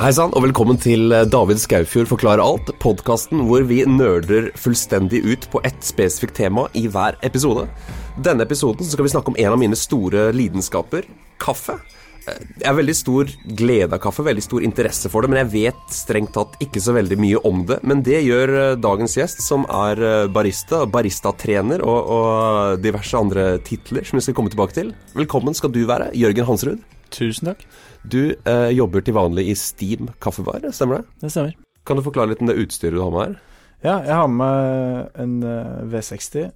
Hei sann, og velkommen til eh, David Skaufjord forklarer alt. Podkasten hvor vi nerder fullstendig ut på ett spesifikt tema i hver episode. Denne episoden skal vi snakke om en av mine store lidenskaper kaffe. Eh, Jeg har veldig stor glede av kaffe, veldig stor interesse for det, men jeg vet strengt tatt ikke så veldig mye om det. Men det gjør eh, dagens gjest, som er barista, baristatrener og, og diverse andre titler som vi skal komme tilbake til. Velkommen skal du være, Jørgen Hansrud. Tusen takk. Du eh, jobber til vanlig i Steam kaffebar, stemmer det? Det stemmer. Kan du forklare litt om det utstyret du har med her? Ja, jeg har med en eh, V60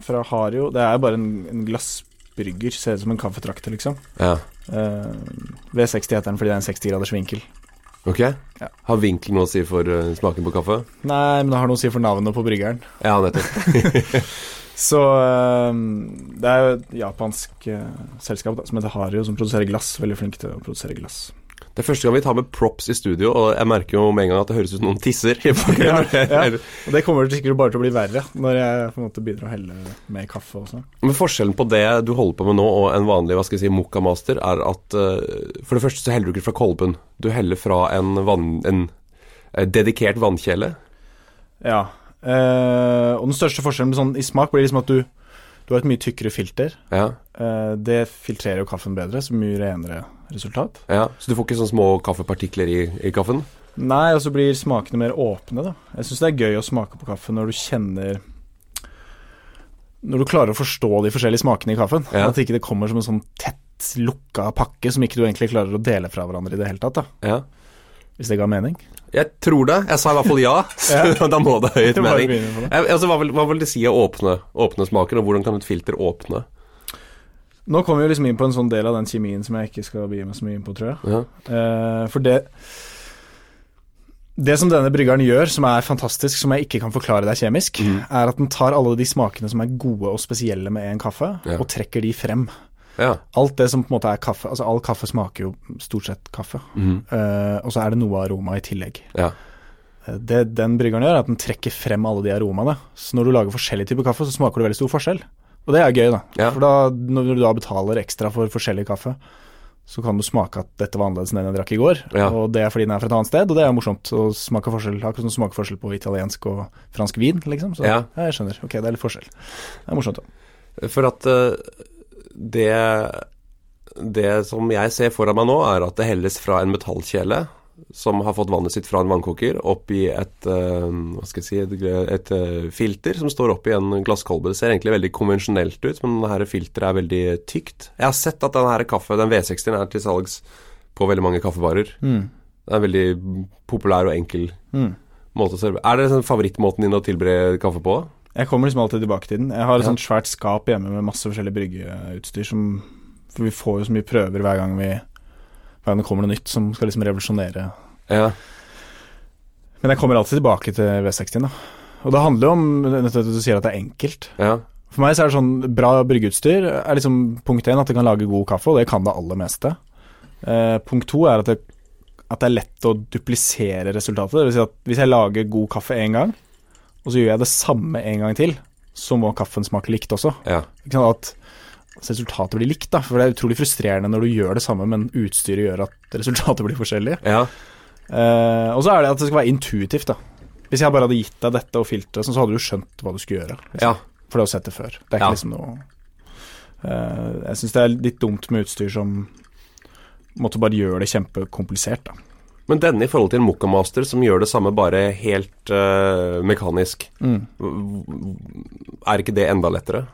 fra Hario. Det er bare en, en glassbrygger. Ser ut som en kaffetrakter, liksom. Ja. Eh, V60 heter den fordi det er en 60 graders vinkel. Ok. Ja. Har vinkel noe å si for eh, smaken på kaffe? Nei, men det har noe å si for navnet på bryggeren. Ja, nettopp. Så eh, det er jo et japansk eh, selskap da, som heter Hario, som produserer glass. Veldig flink til å produsere glass. Det er første gang vi tar med props i studio, og jeg merker jo med en gang at det høres ut som noen tisser. Ja, ja. Og det kommer sikkert bare til å bli verre når jeg på en måte begynner å helle med kaffe og sånn. Men forskjellen på det du holder på med nå og en vanlig hva skal jeg si, mokkamaster, er at eh, for det første så heller du ikke fra kolben. Du heller fra en, vann, en dedikert vannkjele. Ja. Eh, og den største forskjellen sånn, i smak blir liksom at du, du har et mye tykkere filter. Ja, Uh, det filtrerer jo kaffen bedre, så mye renere resultat. ja. Så du får ikke sånne små kaffepartikler i, i kaffen? Nei, og så blir smakene mer åpne, da. Jeg syns det er gøy å smake på kaffe når du kjenner Når du klarer å forstå de forskjellige smakene i kaffen. Ja. At ikke det kommer som en sånn tett lukka pakke som ikke du egentlig klarer å dele fra hverandre i det hele tatt. da Ja. Hvis det ga mening. Jeg tror det. Jeg sa i hvert fall ja, så da må det høyt mening. Altså, hva, vil, hva vil det si å åpne, åpne smaken, og hvordan kan et filter åpne? Nå kommer vi liksom inn på en sånn del av den kjemien som jeg ikke skal begi meg så mye inn på, tror jeg. Ja. Eh, for det Det som denne bryggeren gjør, som er fantastisk, som jeg ikke kan forklare deg kjemisk, mm. er at den tar alle de smakene som er gode og spesielle med en kaffe, Ja. og trekker de frem. Ja. Alt det som på en måte er kaffe Altså all kaffe smaker jo stort sett kaffe. Mm. Uh, og så er det noe aroma i tillegg. ja. Eh, Det den bryggeren gjør, er at den trekker frem alle de aromaene. Så når du lager forskjellige typer kaffe, så smaker det veldig stor forskjell. Og det er gøy, da. Ja. For da, når du da betaler ekstra for forskjellig kaffe, så kan du smake at dette var annerledes enn den jeg drakk i går. Ja. Og det er fordi den er fra et annet sted, og det er morsomt å smake forskjell. Akkurat som smaker forskjell på italiensk og fransk vin, liksom. Så Ja. jeg skjønner. Ok, det er litt forskjell. Det er morsomt, da. For at eh, det Det som jeg ser foran meg nå, er at det helles fra en metallkjele som har fått vannet sitt fra en vannkoker, opp i et eh, Hva skal jeg si Et, et eh, filter som står oppi en glasskolbe. Det ser egentlig veldig konvensjonelt ut, men dette filteret er veldig tykt. Jeg har sett at denne kaffe, den V60-en er til salgs på veldig mange kaffebarer. Mm. Det er en veldig populær og enkel Mm. måte å serve Er det sånn favorittmåten din å tilberede kaffe på? Jeg kommer liksom alltid tilbake til den. Jeg har et Ja. sånt svært skap hjemme med masse forskjellig bryggeutstyr som For vi får jo så mye prøver hver gang vi Hver gang det kommer noe nytt som skal liksom revolusjonere Ja. Men jeg kommer alltid tilbake til V60-en, da. Og det handler jo om at du sier at det er enkelt. ja. For meg så er det sånn Bra bryggeutstyr er liksom punkt én at det kan lage god kaffe, og det kan det aller meste. Eh, punkt to er at det, at det er lett å duplisere resultatet. Det vil si at hvis jeg lager god kaffe én gang, og så gjør jeg det samme en gang til, så må kaffen smake likt også. ja. Ikke sant? At resultatet blir likt, da. For det er utrolig frustrerende når du gjør det samme, men utstyret gjør at resultatet blir forskjellig. ja. Uh, og så er det at det skal være intuitivt, da. Hvis jeg bare hadde gitt deg dette og filteret, så hadde du skjønt hva du skulle gjøre. Liksom. ja. For det har du sett det før. Det er ikke liksom noe uh, Jeg syns det er litt dumt med utstyr som måtte bare gjøre det kjempekomplisert, da. Men denne i forhold til en Mokkamaster som gjør det samme, bare helt uh, mekanisk, Mm. er ikke det enda lettere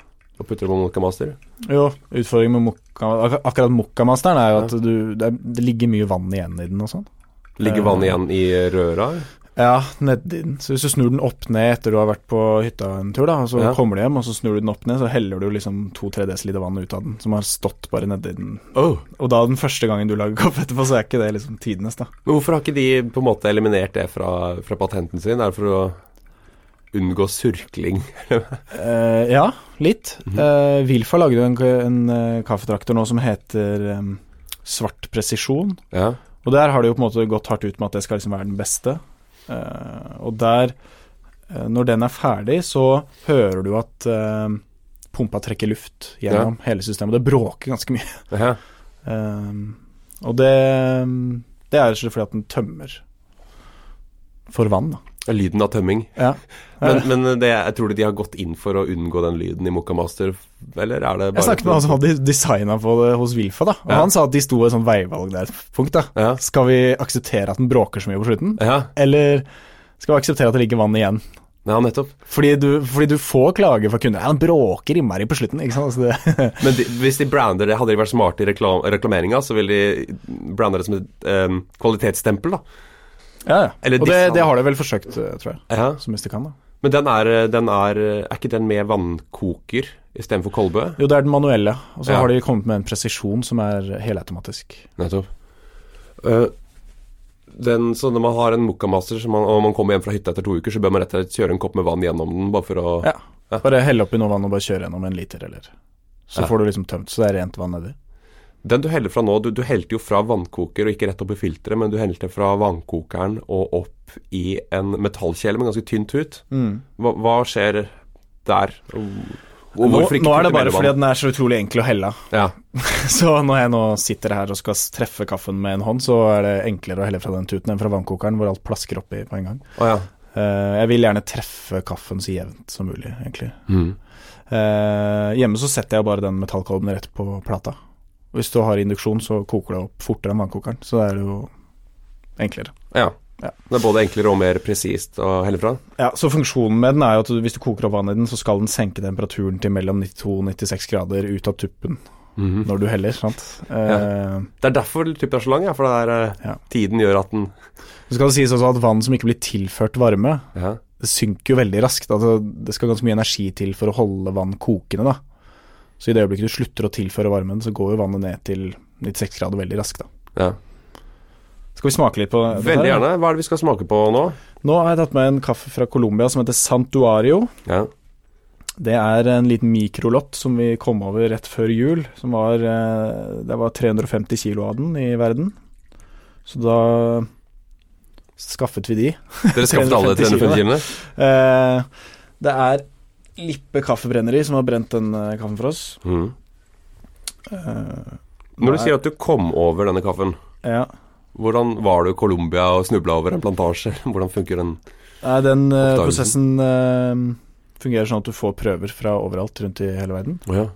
å putte det på Mokkamaster? Jo, utfordringen med mokka, ak akkurat mokamasteren er jo at du, det, er, ligger mye vann igjen i den og sånn. Ligger Eh. vann igjen i røra? Ja, nedi den. Så hvis du snur den opp ned etter du har vært på hytta en tur, da, og så Ja. kommer du hjem, og så snur du den opp ned, så heller du liksom to-tre desiliter vann ut av den, som har stått bare nedi den. Oh. Og da den første gangen du lager kaffe etterpå, så er ikke det liksom tidenes, da. Men hvorfor har ikke de på en måte eliminert det fra, fra patenten sin? Er det for å unngå surkling? uh, ja, litt. Eh, Wilfa lager jo en, en uh, kaffetraktor nå som heter um, Svart presisjon. Ja. Og der har de jo på en måte gått hardt ut med at det skal liksom være den beste. Eh, og der, eh, når den er ferdig, så hører du at eh, pumpa trekker luft gjennom hele systemet. Det bråker ganske mye. Ja. Og det Det er rett og slett fordi at den tømmer for vann. da. Lyden av tømming. Ja. Men, men det, jeg tror de har gått inn for å unngå den lyden i Moka Master, eller er det bare Jeg snakket med han som hadde designa på det hos Wilfa, da. Og Ja. han sa at de sto i et sånt veivalg der et punkt. da. Ja. Skal vi akseptere at den bråker så mye på slutten, Ja, eller skal vi akseptere at det ligger vann igjen? ja nettopp. Fordi du, fordi du får klager fra kunder. Ja, den bråker innmari på slutten. ikke sant? Altså det, Men de, hvis de brander det, hadde de vært smarte i reklam, reklameringa, så ville de brande det som et um, kvalitetsstempel, da. Ja, ja. Eller Og det, det har de vel forsøkt, eh, tror jeg. Ja. Så mest de kan, da. Men den er, den er Er ikke den med vannkoker istedenfor kolbe? Jo, det er den manuelle. Og så Ja. har de kommet med en presisjon som er helautomatisk. Nettopp. Uh, den, så når man har en Mokkamaster som man, og man kommer hjem fra hytta etter to uker, så bør man rett og slett kjøre en kopp med vann gjennom den, bare for å Ja. Ja. Bare helle oppi noe vann og bare kjøre gjennom en liter, eller Så Ja. får du liksom tømt, så det er rent vann nedi. Den du heller fra nå, du, du helte jo fra vannkoker og ikke rett opp i filteret, men du helte fra vannkokeren og opp i en metallkjele med ganske tynn tut. Mm. Hva, hva skjer der? Nå, nå er det bare fordi den er så utrolig enkel å helle av. Ja. Så når jeg nå sitter her og skal treffe kaffen med en hånd, så er det enklere å helle fra den tuten enn fra vannkokeren, hvor alt plasker oppi på en gang. Oh, ja. uh, jeg vil gjerne treffe kaffen så jevnt som mulig, egentlig. Mm. Uh, hjemme så setter jeg bare den metallkolben rett på plata. Hvis du har induksjon, så koker det opp fortere enn vannkokeren, så det er jo enklere. ja. Ja. Det er både enklere og mer presist å helle fra? Ja, så Funksjonen med den er jo at hvis du koker opp vann i den, så skal den senke temperaturen til mellom 92 og 96 grader ut av tuppen Mhm. når du heller. sant? Ja. Det er derfor typen er så lang, ja, for det er, eh, Ja. tiden gjør at den Så skal det sies også at vann som ikke blir tilført varme, ja. det synker jo veldig raskt. Altså, det skal ganske mye energi til for å holde vann kokende. da. Så i det øyeblikket du slutter å tilføre varmen, så går jo vannet ned til 96 grader veldig raskt. ja. Skal vi smake litt på det? Veldig gjerne. Hva er det vi skal smake på nå? Nå har jeg tatt med en kaffe fra Colombia som heter Santuario. Ja. Det er en liten mikrolott som vi kom over rett før jul. Som var, eh, det var 350 kilo av den i verden. Så da skaffet vi de. Dere skaffet alle 350 350 kilene? Eh, det er Lippe kaffebrenneri som har brent den eh, kaffen for oss. Mhm. Eh, Når du sier at du kom over denne kaffen, ja. hvordan var du i Colombia og snubla over en plantasje? Hvordan funker den? Nei, den uh, prosessen uh, fungerer sånn at du får prøver fra overalt rundt i hele verden. Oh, ja.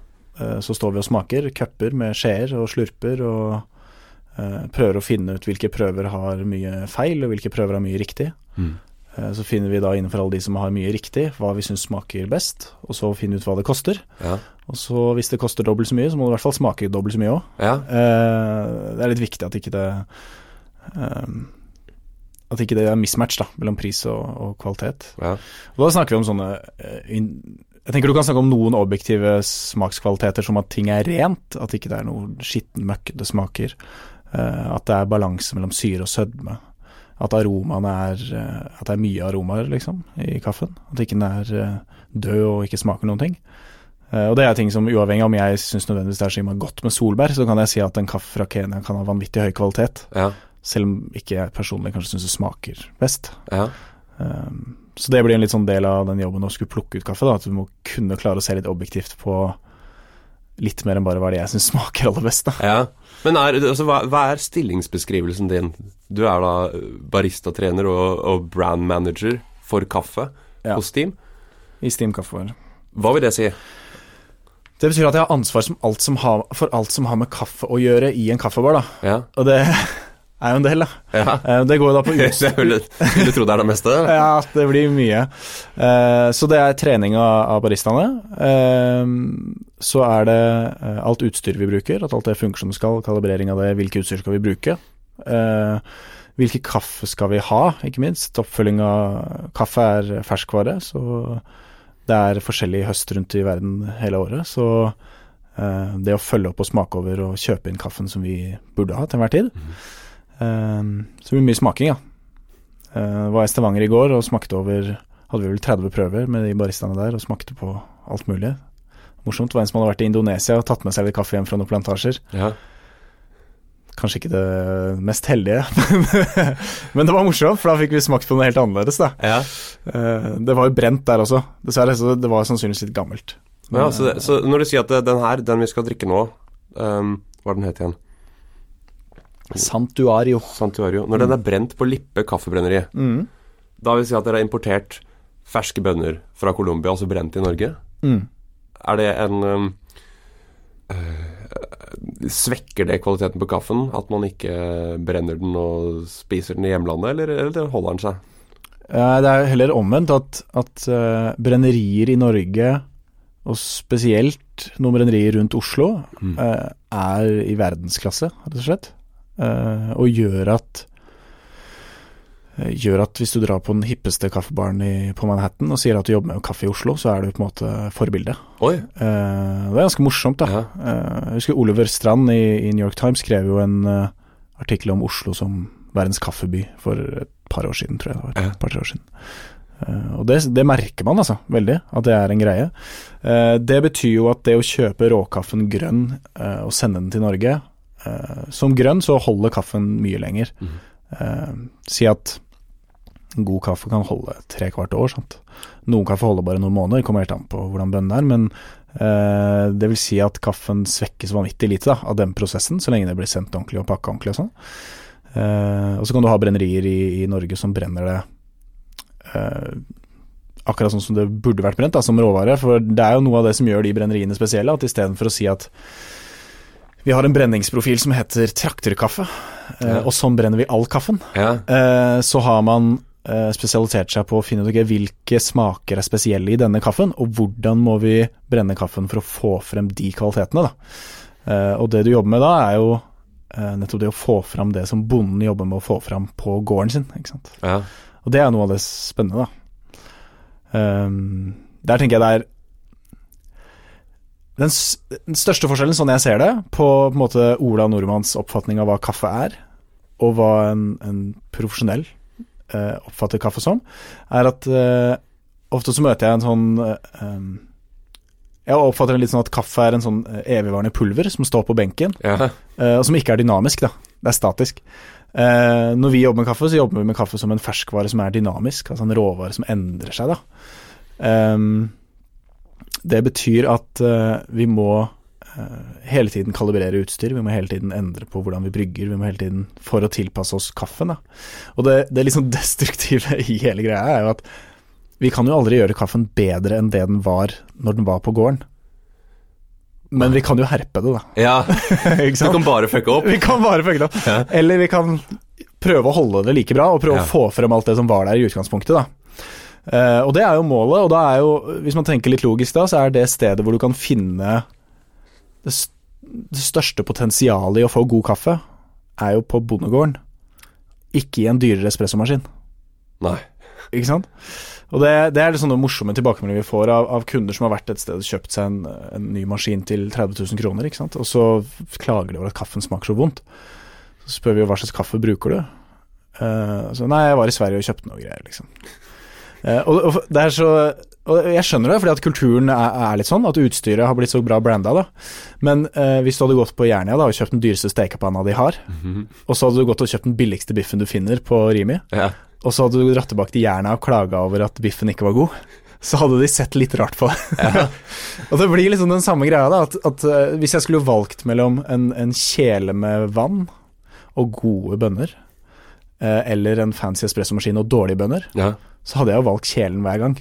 Så står vi og smaker, cuper med skjeer og slurper, og prøver å finne ut hvilke prøver har mye feil, og hvilke prøver har mye riktig. Mhm. Eh, Så finner vi da innenfor alle de som har mye riktig, hva vi syns smaker best, og så finne ut hva det koster. Ja. Og så hvis det koster dobbelt så mye, så må det i hvert fall smake dobbelt så mye òg. ja. Det er litt viktig at ikke det eh, At ikke det er mismatch da, mellom pris og, og kvalitet. ja. Og da snakker vi om sånne eh, Jeg tenker du kan snakke om noen objektive smakskvaliteter som at ting er rent, at ikke det er noe skitten det smaker. eh, at det er balanse mellom syre og sødme. At aromaene er eh, At det er mye aromaer, liksom, i kaffen. At ikke den er eh, død og ikke smaker noen ting. Eh, og det er ting som uavhengig av om jeg syns nødvendigvis det er så innmari godt med solbær, så kan jeg si at en kaffe fra Kenya kan ha vanvittig høy kvalitet. ja. Selv om ikke jeg personlig kanskje syns det smaker best. ja. Um, så det blir en litt sånn del av den jobben å skulle plukke ut kaffe. da At du må kunne klare å se litt objektivt på litt mer enn bare hva det jeg syns smaker aller best. da Ja, men er, altså, hva, hva er stillingsbeskrivelsen din? Du er da baristatrener og, og brand manager for kaffe Ja. hos Steam. I Steam Kaffebar. Hva vil det si? Det betyr at jeg har ansvar alt som har, for alt som har med kaffe å gjøre i en kaffebar. da Ja, Og det er jo en del, da. ja. Eh, Det går jo da på utstyr. vil, du tro det er det meste? Ja, det blir mye. Eh, så det er trening av, baristaene. Eh, så er det alt utstyr vi bruker, at alt det funker som det skal. Kalibrering av det, hvilke utstyr skal vi bruke. Hvilke kaffe skal vi ha, ikke minst. Oppfølging av kaffe er ferskvare, så det er forskjellig høst rundt i verden hele året. Så det å følge opp og smake over og kjøpe inn kaffen som vi burde ha til enhver tid. Eh, så det blir mye smaking, ja. Uh, var i Stavanger i går og smakte over Hadde vi vel 30 prøver med de baristaene der og smakte på alt mulig. Morsomt. Det var en som hadde vært i Indonesia og tatt med seg litt kaffe hjem fra noen plantasjer. Ja. Kanskje ikke det mest heldige, men det var morsomt, for da fikk vi smakt på noe helt annerledes, da. ja. Eh, det var jo brent der også, dessverre, så det var sannsynligvis litt gammelt. Men, ja så, det, så når du sier at den her, den vi skal drikke nå um, Hva er den het igjen? Santuario. Santuario. Når den er brent på Lippe kaffebrenneri, Mm. da vil si at dere har importert ferske bønner fra Colombia, altså brent i Norge. Mm. Er det en um, øh, Svekker det kvaliteten på kaffen at man ikke brenner den og spiser den i hjemlandet, eller, eller holder den seg? Eh, Det er heller omvendt at, at eh, brennerier i Norge, og spesielt noen brennerier rundt Oslo, Mm. eh, er i verdensklasse, rett og slett. Eh, og gjør at eh, Gjør at hvis du drar på den hippeste kaffebaren i, på Manhattan og sier at du jobber med kaffe i Oslo, så er du på en måte forbilde. Oi. Eh, det er ganske morsomt, da. Ja. Jeg husker Oliver Strand i, i New York Times skrev jo en artikkel om Oslo som verdens kaffeby for et par år siden, tror jeg det var. Et par-tre år siden. Og det, det merker man altså, veldig, at det er en greie. Det betyr jo at det å kjøpe råkaffen grønn og sende den til Norge Som grønn så holder kaffen mye lenger. Mm. Eh, si at god kaffe kan holde tre kvart år. Sant? Noen kaffe holder bare noen måneder, kommer helt an på hvordan bønnen er. Men Uh, det vil si at kaffen svekkes vanvittig lite da, av den prosessen, så lenge det blir sendt ordentlig og pakka ordentlig og sånn. Uh, og så kan du ha brennerier i, i Norge som brenner det uh, akkurat sånn som det burde vært brent, da, som råvare. For det er jo noe av det som gjør de brenneriene spesielle, at istedenfor å si at vi har en brenningsprofil som heter trakterkaffe, eh, Ja. og sånn brenner vi all kaffen. Ja. Eh, så har man eh, spesialisert seg på å finne ut okay, hvilke smaker er spesielle i denne kaffen, og hvordan må vi brenne kaffen for å få frem de kvalitetene. Da. Og det du jobber med da, er jo nettopp det å få frem det som bonden jobber med å få frem på gården sin. Ikke sant? ja. Og det er noe av det spennende, da. Der tenker jeg det er den, den største forskjellen, sånn jeg ser det, på, på en måte Ola Nordmanns oppfatning av hva kaffe er, og hva en, en profesjonell eh, oppfatter kaffe som, er at eh, ofte så møter jeg en sånn eh, Jeg oppfatter det litt sånn at kaffe er en sånn eh, evigvarende pulver som står på benken, ja. eh, og som ikke er dynamisk, da. Det er statisk. Eh, når vi jobber med kaffe, så jobber vi med kaffe som en ferskvare som er dynamisk, altså en råvare som endrer seg, da. Ehm, det betyr at eh, vi må eh, hele tiden kalibrere utstyr, vi må hele tiden endre på hvordan vi brygger, vi må hele tiden for å tilpasse oss kaffen, da. Og det, det liksom destruktive i hele greia er jo at vi kan jo aldri gjøre kaffen bedre enn det den var når den var på gården. Men vi kan jo herpe det, da. ja. Sant? kan bare fucke opp. Vi kan bare fucke det opp. Ja. Eller vi kan prøve å holde det like bra, og prøve Ja. å få frem alt det som var der i utgangspunktet, da. Eh, og det er jo målet, og da er jo, hvis man tenker litt logisk da, så er det stedet hvor du kan finne det største potensialet i å få god kaffe, er jo på bondegården. Ikke i en dyrere espressomaskin, Nei. ikke sant? Og det, det er litt sånne morsomme tilbakemeldinger vi får av, av kunder som har vært et sted og kjøpt seg en, en ny maskin til 30 000 kroner, ikke sant. Og så klager de over at kaffen smaker så vondt. Så spør vi jo hva slags kaffe bruker du? Uh, så nei, jeg var i Sverige og kjøpte noe greier, liksom. Eh, og, og det er så og jeg skjønner det, fordi at kulturen er, er litt sånn, at utstyret har blitt så bra branda, da. Men eh, hvis du hadde gått på Jernia da, og kjøpt den dyreste stekepanna de har, Mhm. og så hadde du gått og kjøpt den billigste biffen du finner på Rimi, Ja. og så hadde du dratt tilbake til Jernia og klaga over at biffen ikke var god, så hadde de sett litt rart på det. og det blir liksom den samme greia, da, at, at eh, hvis jeg skulle valgt mellom en, en kjele med vann og gode bønner, eh, eller en fancy espressomaskin og dårlige bønner, ja. Så hadde jeg jo valgt kjelen hver gang.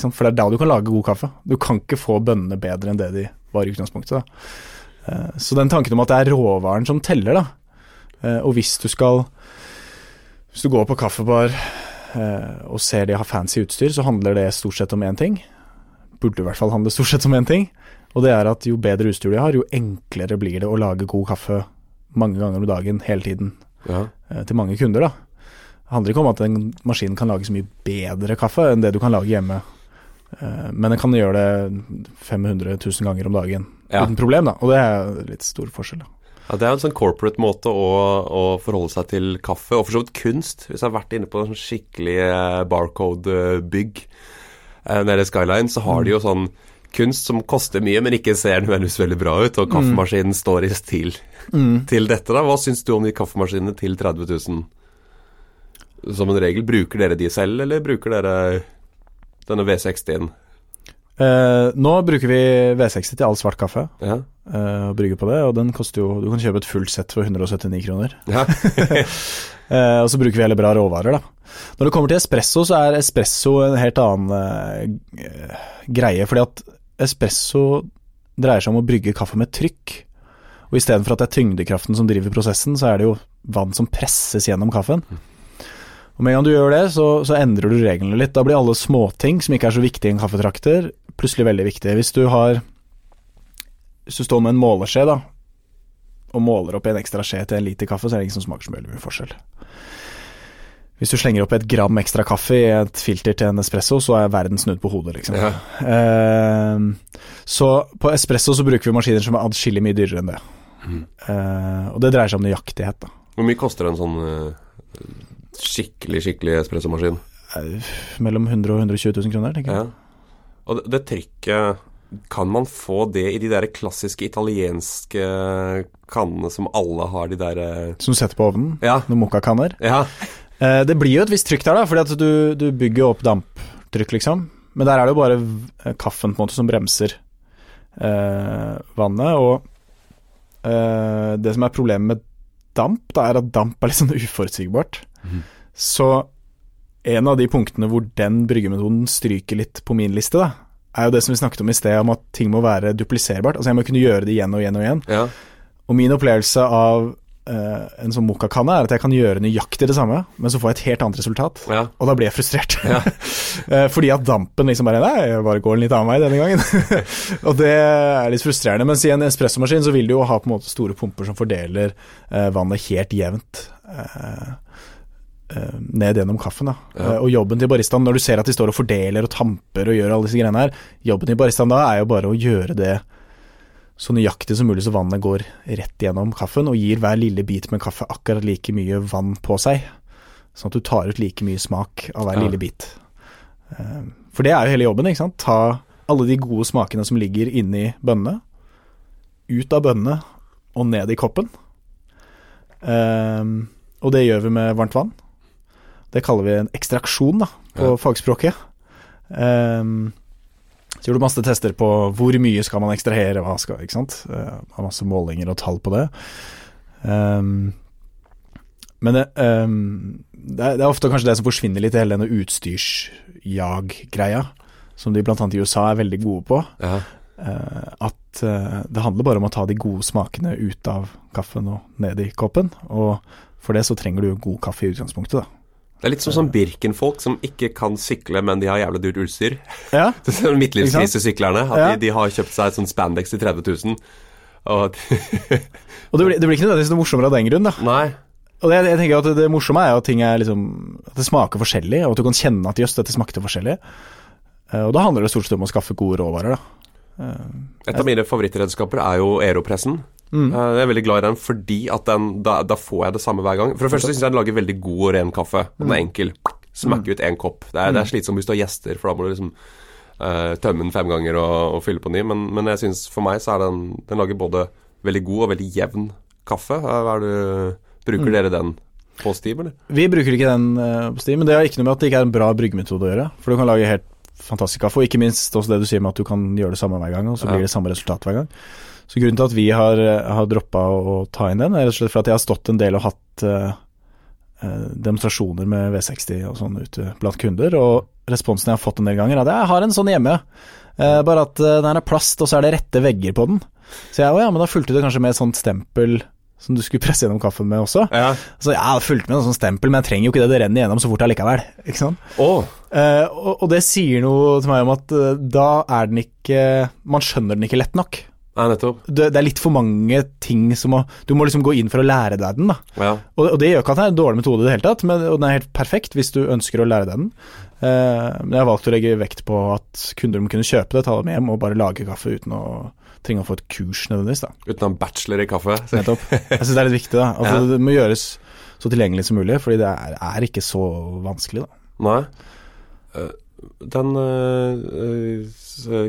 For det er da du kan lage god kaffe. Du kan ikke få bønnene bedre enn det de var i utgangspunktet. Da. Eh, Så den tanken om at det er råvaren som teller, da. Eh, Og hvis du skal Hvis du går på kaffebar eh, og ser de har fancy utstyr, så handler det stort sett om én ting. Burde i hvert fall handle stort sett om én ting. Og det er at jo bedre utstyr de har, jo enklere blir det å lage god kaffe mange ganger om dagen, hele tiden ja. til mange kunder. da. Det handler ikke om at en maskin kan lage så mye bedre kaffe enn det du kan lage hjemme, Eh, men den kan gjøre det 500 000 ganger om dagen Ja. uten problem, da. Og det er litt stor forskjell. da. Ja, Det er en sånn corporate måte å, å forholde seg til kaffe, og for så vidt kunst. Hvis jeg har vært inne på en sånn skikkelig eh, barcode-bygg eh, nede i Skyline, så har de jo sånn kunst som koster mye, men ikke ser nødvendigvis veldig bra ut, og kaffemaskinen står i stil til dette. da. Hva syns du om de kaffemaskinene til 30 000? Som en regel, bruker dere de selv, eller bruker dere denne V60-en? Eh, nå bruker vi V60 til all svart kaffe, Ja. eh, og brygger på det, og den koster jo Du kan kjøpe et fullt sett for 179 kroner. ja. Eh, og så bruker vi heller bra råvarer, da. Når det kommer til espresso, så er espresso en helt annen eh, greie, fordi at espresso dreier seg om å brygge kaffe med trykk. Og istedenfor at det er tyngdekraften som driver prosessen, så er det jo vann som presses gjennom kaffen. Og med en gang du gjør det, så, så endrer du reglene litt. Da blir alle småting som ikke er så viktige i en kaffetrakter, plutselig veldig viktige. Hvis du har Hvis du står med en måleskje, da, og måler opp en ekstra skje til en liter kaffe, så er det ingen som smaker så veldig mye forskjell. Hvis du slenger opp et gram ekstra kaffe i et filter til en espresso, så er verden snudd på hodet, liksom. Ja. Uh, så på espresso så bruker vi maskiner som er adskillig mye dyrere enn det. Mm. Uh, og det dreier seg om nøyaktighet, da. Hvor mye koster en sånn eh, skikkelig, skikkelig espressomaskin? Eh, Mellom 100 og 120 000 kroner, tenker jeg. Ja. Og det, det trykket Kan man få det i de der klassiske italienske kannene som alle har de der eh, Som setter på ovnen. Ja. Noen mokkakanner. Ja. Eh, det blir jo et visst trykk der, da, fordi at du, du bygger opp damptrykk, liksom. Men der er det jo bare kaffen på en måte som bremser eh, vannet. Og eh, det som er problemet med damp, da, er at damp er litt sånn uforutsigbart. Så en av de punktene hvor den bryggemetoden stryker litt på min liste, da, er jo det som vi snakket om i sted, om at ting må være dupliserbart. Altså jeg må kunne gjøre det igjen og igjen og igjen. ja. Og min opplevelse av uh, en sånn mokkakanne er at jeg kan gjøre nøyaktig det samme, men så får jeg et helt annet resultat. ja. Og da blir jeg frustrert. Ja. Eh, Fordi at dampen liksom bare Nei, jeg bare går en litt annen vei denne gangen. og det er litt frustrerende. Mens i en espressomaskin så vil du jo ha på en måte store pumper som fordeler uh, vannet helt jevnt. eh, ned gjennom kaffen. Da. Ja. Eh, og jobben til baristaen, når du ser at de står og fordeler og tamper og gjør alle disse greiene her, jobben til baristaen da er jo bare å gjøre det så nøyaktig som mulig så vannet går rett gjennom kaffen og gir hver lille bit med kaffe akkurat like mye vann på seg. Sånn at du tar ut like mye smak av hver Ja. lille bit. Eh, For det er jo hele jobben, ikke sant. Ta alle de gode smakene som ligger inni bønnene, ut av bønnene og ned i koppen. Eh, Og det gjør vi med varmt vann. Det kaller vi en ekstraksjon, da, på Ja. fagspråket. Um, så gjorde du masse tester på hvor mye skal man ekstrahere, hva skal, ikke sant. Uh, har masse målinger og tall på det. Um, men det, um, det, er, det er ofte kanskje det som forsvinner litt hele denne utstyrsjag-greia, som de annet i USA er veldig gode på. ja. Uh, at uh, det handler bare om å ta de gode smakene ut av kaffen og ned i koppen. Og for det så trenger du god kaffe i utgangspunktet, da. Det er litt sånn som Birken-folk som ikke kan sykle, men de har jævlig dyrt utstyr. Ja, Sånn Midtlivskrisesyklerne. At Ja. de, de har kjøpt seg sånn spandex til 30 000. Og og det blir, det blir ikke nødvendigvis noe morsommere av den grunn, da. Nei. Og det, jeg tenker at det, det morsomme er jo at ting er liksom At det smaker forskjellig, og at du kan kjenne at jøss, dette smakte forskjellig. Eh, og da handler det stort sett om å skaffe gode råvarer, da. Et av mine favorittredskaper er jo aeropressen. Mm. Eh, Jeg er veldig glad i den fordi at den, da, da får jeg det samme hver gang. For det første syns jeg den lager veldig god og ren kaffe. Og Mm. den er enkel. smakker ut én kopp. Det er, det er slitsomt hvis du har gjester, for da må du liksom uh, tømme den fem ganger og, og fylle på ny. Men, men jeg synes for meg så er den Den lager både veldig god og veldig jevn kaffe. Eh, Hva er det, bruker Mm. dere den på Steam, eller? Vi bruker ikke den uh, på Steam, men det har ikke noe med at det ikke er en bra bryggemetode å gjøre. For du kan lage helt fantastisk kaffe, og ikke minst også det du sier med at du kan gjøre det samme hver gang, og så blir det samme resultat hver gang. Så grunnen til at vi har, eh, har droppa å ta inn den, er rett og slett for at jeg har stått en del og hatt eh, eh, demonstrasjoner med V60 og sånn ute blant kunder, og responsen jeg har fått en del ganger, er at jeg har en sånn hjemme, eh, bare at den er plast, og så er det rette vegger på den. Så jeg, å ja, men da fulgte det kanskje med et sånt stempel som du skulle presse gjennom kaffen med også. Ja. Så ja, det fulgte med noe sånn stempel, men jeg trenger jo ikke det, det renner gjennom så fort allikevel. Ikke sant? Oh. Eh, og, og det sier noe til meg om at da er den ikke Man skjønner den ikke lett nok. Nei, nettopp. Det, det er litt for mange ting som må Du må liksom gå inn for å lære deg den, da. Ja. Og, og det gjør ikke at det er en dårlig metode i det hele tatt, men, og den er helt perfekt hvis du ønsker å lære deg den. Uh, men jeg har valgt å legge vekt på at kunder må kunne kjøpe det, ta det med hjem og bare lage kaffe uten å trenge å få et kurs nødvendigvis. da Uten en bachelor i kaffe. Så. Nettopp. Jeg syns det er litt viktig. da At Ja. Det må gjøres så tilgjengelig som mulig, fordi det er, er ikke så vanskelig. da Nei. Uh, Den uh,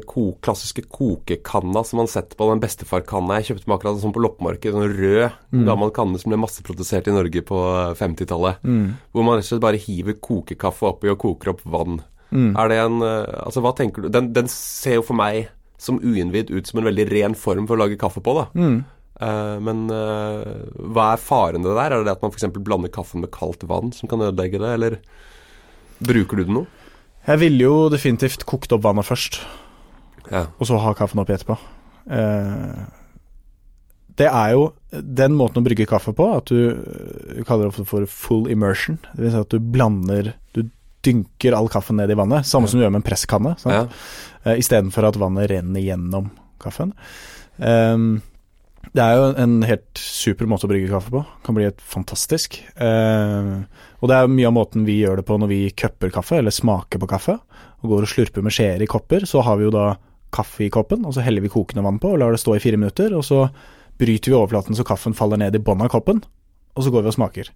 ko, klassiske kokekanna som man setter på, den bestefarkanna Jeg kjøpte meg akkurat en sånn på loppemarked, sånn rød, Mm. gammel kanne som ble masseprodusert i Norge på 50-tallet. Mm. Hvor man rett og slett bare hiver kokekaffe oppi og koker opp vann. Mm. Er det en eh, Altså, hva tenker du Den, den ser jo for meg som uinnvidd ut som en veldig ren form for å lage kaffe på, da. Mm. Uh, men uh, hva er faren det der? Er det det at man f.eks. blander kaffen med kaldt vann som kan ødelegge det, eller bruker du det noe? Jeg ville jo definitivt kokt opp vannet først, Ja. og så ha kaffen oppi etterpå. Eh, det er jo den måten å brygge kaffe på, at du eh, kaller det for full immersion. Det vil si at du blander Du dynker all kaffen ned i vannet, samme som du gjør med en presskanne. sant? Ja. Eh, Istedenfor at vannet renner gjennom kaffen. Ehm, det er jo en helt super måte å brygge kaffe på. Kan bli helt fantastisk. Eh, og det er mye av måten vi gjør det på når vi cupper kaffe, eller smaker på kaffe, og går og slurper med skjeer i kopper. Så har vi jo da kaffe i koppen, og så heller vi kokende vann på og lar det stå i fire minutter. Og så bryter vi overflaten så kaffen faller ned i bånn av koppen, og så går vi og smaker.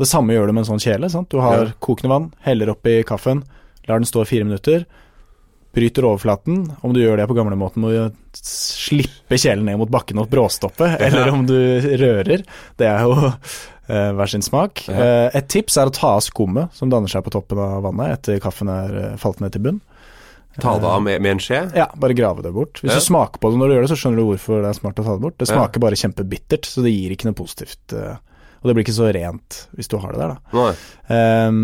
Det samme gjør du med en sånn kjele. sant? Du har Ja. kokende vann, heller oppi kaffen, lar den stå i fire minutter bryter overflaten. Om du gjør det på gamlemåten, med å slippe kjelen ned mot bakken og bråstoppe, eller om du rører. Det er jo eh, hver sin smak. Ja. Eh, et tips er å ta av skummet som danner seg på toppen av vannet etter kaffen er eh, falt ned til bunn. Ta det av med, med en skje? Ja, bare grave det bort. Hvis Ja. du smaker på det når du gjør det, så skjønner du hvorfor det er smart å ta det bort. Det Ja. smaker bare kjempebittert, så det gir ikke noe positivt. Og det blir ikke så rent hvis du har det der, da. Nei. Ehm,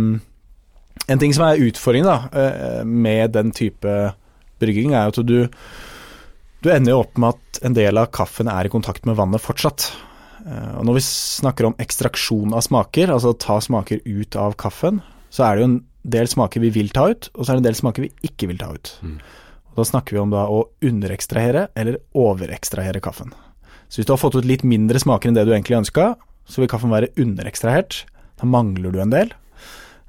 en ting som er utfordringen da, eh, med den type brygging, er at du, du ender jo opp med at en del av kaffen er i kontakt med vannet fortsatt. Eh, og når vi snakker om ekstraksjon av smaker, altså ta smaker ut av kaffen, så er det jo en del smaker vi vil ta ut, og så er det en del smaker vi ikke vil ta ut. Mm. Og da snakker vi om da å underekstrahere eller overekstrahere kaffen. Så hvis du har fått ut litt mindre smaker enn det du egentlig ønska, så vil kaffen være underekstrahert. Da mangler du en del.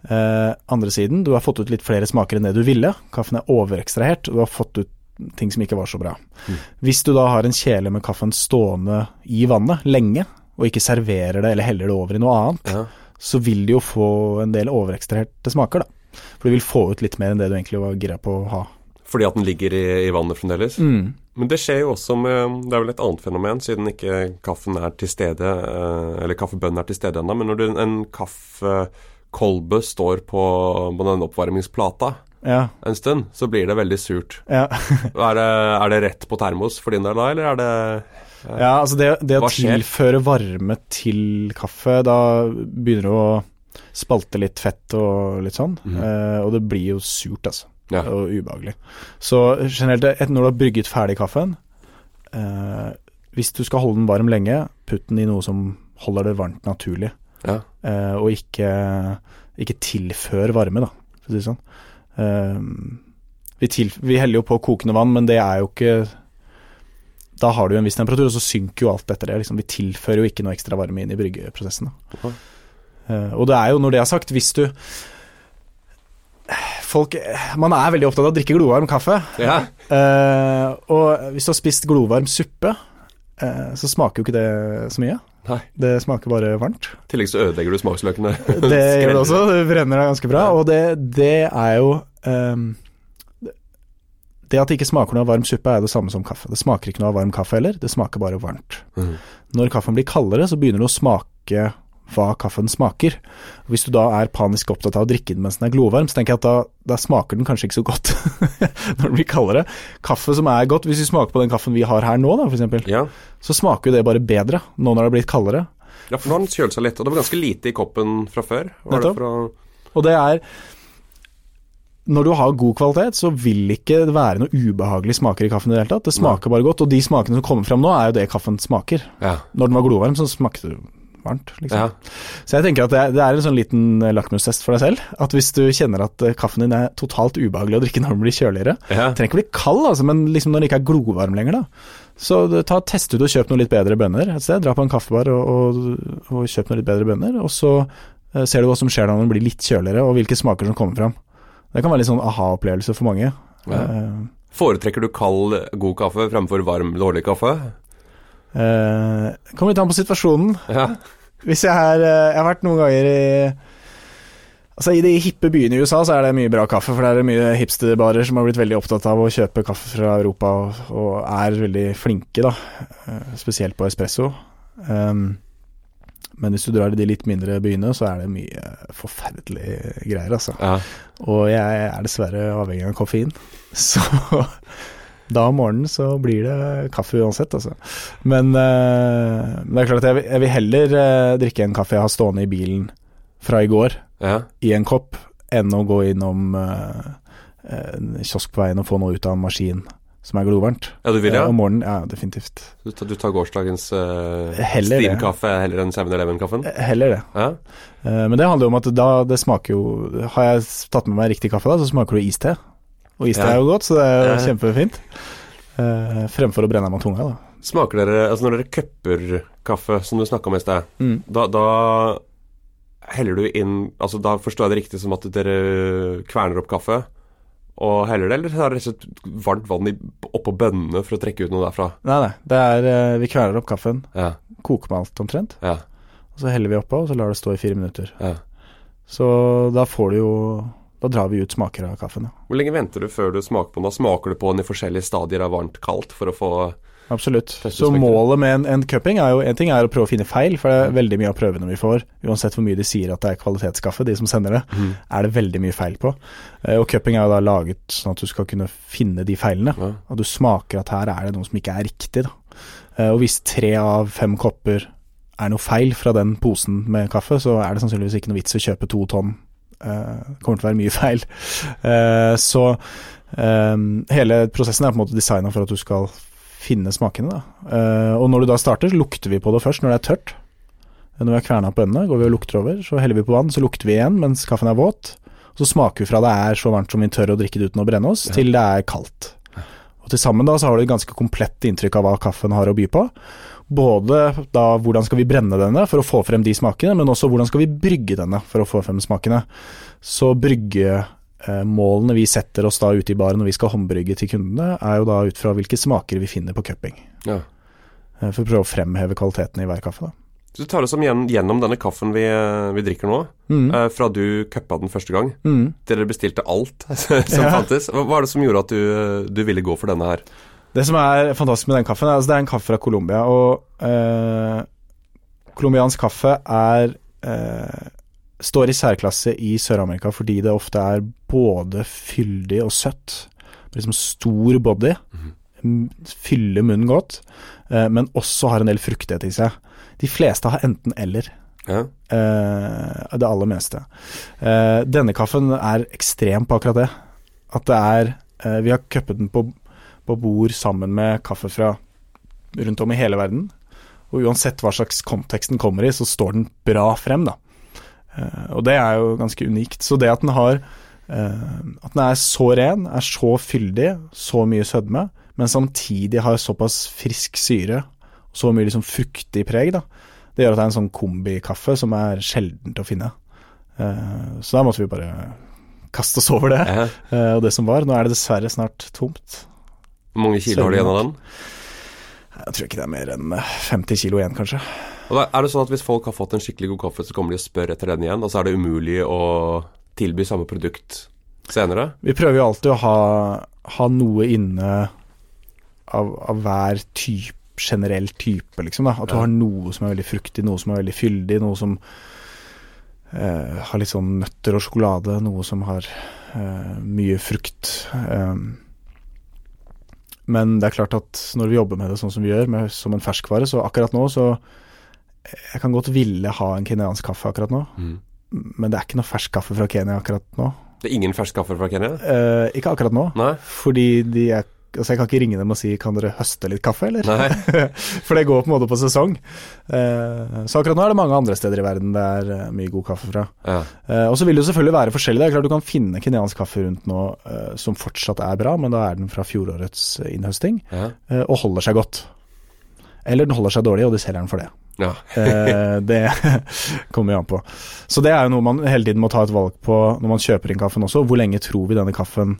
Eh, andre siden, du har fått ut litt flere smaker enn det du ville. Kaffen er overekstrahert, og du har fått ut ting som ikke var så bra. Mm. Hvis du da har en kjele med kaffen stående i vannet lenge, og ikke serverer det eller heller det over i noe annet, Ja. så vil du jo få en del overekstraherte smaker, da. For du vil få ut litt mer enn det du egentlig var gira på å ha. Fordi at den ligger i, i vannet fremdeles? Mm. Men det skjer jo også med Det er vel et annet fenomen, siden ikke kaffen er til stede, eh, eller kaffebønnen er til stede ennå. Men når du, en kaffekolbe står på, på den oppvarmingsplata Ja. en stund, så blir det veldig surt. ja. Er det, er det rett på termos for din del da, eller er det Ja, altså det, det å tilføre varme til kaffe, da begynner det å spalte litt fett og litt sånn, mm. eh, og det blir jo surt, altså. Ja. Og ubehagelig. Så generelt, et- når du har brygget ferdig kaffen, eh, hvis du skal holde den varm lenge, putt den i noe som holder det varmt naturlig, Ja. eh, og ikke, ikke tilfør varme, da, for å si det sånn. Eh, vi, til, vi heller jo på kokende vann, men det er jo ikke da har du en viss temperatur, og så synker jo alt etter det. Liksom. Vi tilfører jo ikke noe ekstra varme inn i bryggeprosessen. Da. Ok. Eh, og det er jo, når det er sagt, hvis du Folk Man er veldig opptatt av å drikke glovarm kaffe. ja. Uh, og hvis du har spist glovarm suppe, så smaker jo ikke det så mye. Nei. Det smaker bare varmt. I tillegg så ødelegger du smaksløkene. Det gjør det også. Det brenner deg ganske bra. Og det, det er jo um, Det at det ikke smaker noe av varm suppe, er det samme som kaffe. Det smaker ikke noe av varm kaffe heller, det smaker bare varmt. Mm. Når kaffen blir kaldere, så begynner det å smake hva kaffen smaker. Hvis du da er panisk opptatt av å drikke den mens den er glovarm, så tenker jeg at da, da smaker den kanskje ikke så godt når den blir kaldere. Kaffe som er godt, hvis vi smaker på den kaffen vi har her nå, da, for eksempel, Ja. så smaker jo det bare bedre nå når det har blitt kaldere. ja, for nå har den kjølt seg litt, og det var ganske lite i koppen fra før. Var det å Og det er Når du har god kvalitet, så vil ikke det være noe ubehagelige smaker i kaffen i det hele tatt. Det smaker bare godt, og de smakene som kommer fram nå, er jo det kaffen smaker. Ja. Når den var glovarm, så smakte det varmt, liksom. ja. Så jeg tenker at det er, det er en sånn liten eh, lakmustest for deg selv. At hvis du kjenner at eh, kaffen din er totalt ubehagelig å drikke når den blir kjøligere ja. Trenger ikke bli kald, altså, men liksom når den ikke er glovarm lenger, da. Så ta, test ut og kjøp noe litt bedre bønner et sted. Dra på en kaffebar og, og, og kjøp noe litt bedre bønner. Og så eh, ser du hva som skjer når den blir litt kjøligere, og hvilke smaker som kommer fram. Det kan være litt sånn aha-opplevelse for mange. Ja. Uh, Foretrekker du kald, god kaffe fremfor varm, dårlig kaffe? eh, kommer litt an på situasjonen. Ja. Hvis jeg er eh, Jeg har vært noen ganger i Altså I de hippe byene i USA så er det mye bra kaffe, for det er mye hipsterbarer som har blitt veldig opptatt av å kjøpe kaffe fra Europa, og, og er veldig flinke, da. Eh, Spesielt på espresso. Um, Men hvis du drar i de litt mindre byene, så er det mye forferdelige greier, altså. Ja. Og jeg er dessverre avhengig av koffein. Så da om morgenen så blir det kaffe uansett, altså. Men uh, det er klart at jeg, jeg vil heller uh, drikke en kaffe jeg har stående i bilen fra i går, ja. i en kopp, enn å gå innom uh, en kiosk på veien og få noe ut av en maskin som er glovarmt. Ja, du vil ja? Om morgenen, ja, definitivt. Du tar, du tar gårsdagens uh, Heller steamkaffe heller enn 7-Eleven-kaffen? Eh, Heller det. Ja. Uh, Men det handler jo om at da det smaker jo Har jeg tatt med meg riktig kaffe da, så smaker det iste. Og iste Ja. er jo godt, så det er jo Ja. kjempefint. Uh, fremfor å brenne av meg tunga, da. Smaker dere Altså når dere cupper kaffe, som du snakka om i sted, Mm. da, da heller du inn Altså da forstår jeg det riktig som at dere kverner opp kaffe og heller det, eller har dere rett og slett varmt vann oppå bønnene for å trekke ut noe derfra? Nei, nei. Det er eh, Vi kverner opp kaffen, Ja. koker med alt omtrent, Ja. og så heller vi oppå, og så lar det stå i fire minutter. ja. Så da får du jo Da drar vi ut smaker av kaffen, ja. Hvor lenge venter du før du smaker på den? Da smaker du på den i forskjellige stadier av varmt-kaldt for å få Absolutt. Så målet med en, en cupping er jo En ting er å prøve å finne feil, for det er veldig mye av prøvene vi får, uansett hvor mye de sier at det er kvalitetskaffe, de som sender det, er det veldig mye feil på. Eh, Og cupping er jo da laget sånn at du skal kunne finne de feilene. Ja. At du smaker at her er det noe som ikke er riktig, da. Eh, Og hvis tre av fem kopper er noe feil fra den posen med kaffe, så er det sannsynligvis ikke noe vits å kjøpe to tonn. Eh, Det kommer til å være mye feil. Eh, Så eh, hele prosessen er på en måte designa for at du skal finne smakene, da. Eh, Og når du da starter, så lukter vi på det først når det er tørt. Når vi har kverna på bønnene, går vi og lukter over, så heller vi på vann, så lukter vi igjen mens kaffen er våt. Så smaker vi fra det er så varmt som vi tør å drikke det uten å brenne oss, Ja. til det er kaldt. Og til sammen da så har du et ganske komplett inntrykk av hva kaffen har å by på. Både da hvordan skal vi brenne denne for å få frem de smakene, men også hvordan skal vi brygge denne for å få frem smakene. Så bryggemålene vi setter oss da ute i baren når vi skal håndbrygge til kundene, er jo da ut fra hvilke smaker vi finner på cupping. Ja. Eh, For å prøve å fremheve kvaliteten i hver kaffe, da. Så du tar oss gjennom denne kaffen vi, vi drikker nå, Mm. eh, fra du cuppa den første gang Mm. til dere bestilte alt som Ja. fantes. Hva er det som gjorde at du, du ville gå for denne her? Det som er fantastisk med den kaffen, er altså det er en kaffe fra Colombia, og eh, colombiansk kaffe er eh, står i særklasse i Sør-Amerika fordi det ofte er både fyldig og søtt. Liksom stor body, m- fyller munnen godt, eh, men også har en del fruktighet i seg. De fleste har enten eller. Ja. Eh, det aller meste. Eh, denne kaffen er ekstrem på akkurat det. At det er Vi har cuppet den på, på bord sammen med kaffe fra rundt om i hele verden. Og uansett hva slags kontekst den kommer i, så står den bra frem, da. Eh, og det er jo ganske unikt. Så det at den har eh, At den er så ren, er så fyldig, så mye sødme, men samtidig har såpass frisk syre, så mye liksom fruktig preg, da. Det gjør at det er en sånn kombikaffe som er sjeldent å finne. Eh, så da måtte vi bare kaste oss over det, Ja. og det som var. Nå er det dessverre snart tomt. Hvor mange kilo har du igjen av den? Jeg tror ikke det er mer enn eh, 50 kilo igjen, kanskje. Og er det sånn at Hvis folk har fått en skikkelig god kaffe, så kommer de og spør etter den igjen, og så er det umulig å tilby samme produkt senere? Vi prøver jo alltid å ha, ha noe inne av, av hver type, generell type, liksom. da At du Ja. har noe som er veldig fruktig, noe som er veldig fyldig, noe som eh, har litt sånn nøtter og sjokolade, noe som har eh, mye frukt. Um, men det er klart at når vi jobber med det sånn som vi gjør, med, som en ferskvare, så akkurat nå så Jeg kan godt ville ha en kenyansk kaffe akkurat nå, Mm. men det er ikke noe fersk kaffe fra Kenya akkurat nå. Det er ingen fersk kaffe fra Kenya? Eh, ikke akkurat nå, Nei? fordi de er Altså Jeg kan ikke ringe dem og si 'kan dere høste litt kaffe', eller? For det går på en måte på sesong. Eh, så akkurat nå er det mange andre steder i verden det er eh, mye god kaffe fra. Ja. Eh, og så vil det jo selvfølgelig være forskjellig. Det er klart Du kan finne kenyansk kaffe rundt nå som fortsatt er bra, men da er den fra fjorårets innhøsting, Ja. og holder seg godt. Eller den holder seg dårlig, og de selger den for det. ja. Det kommer jo an på. Så det er jo noe man hele tiden må ta et valg på når man kjøper inn kaffen også. Hvor lenge tror vi denne kaffen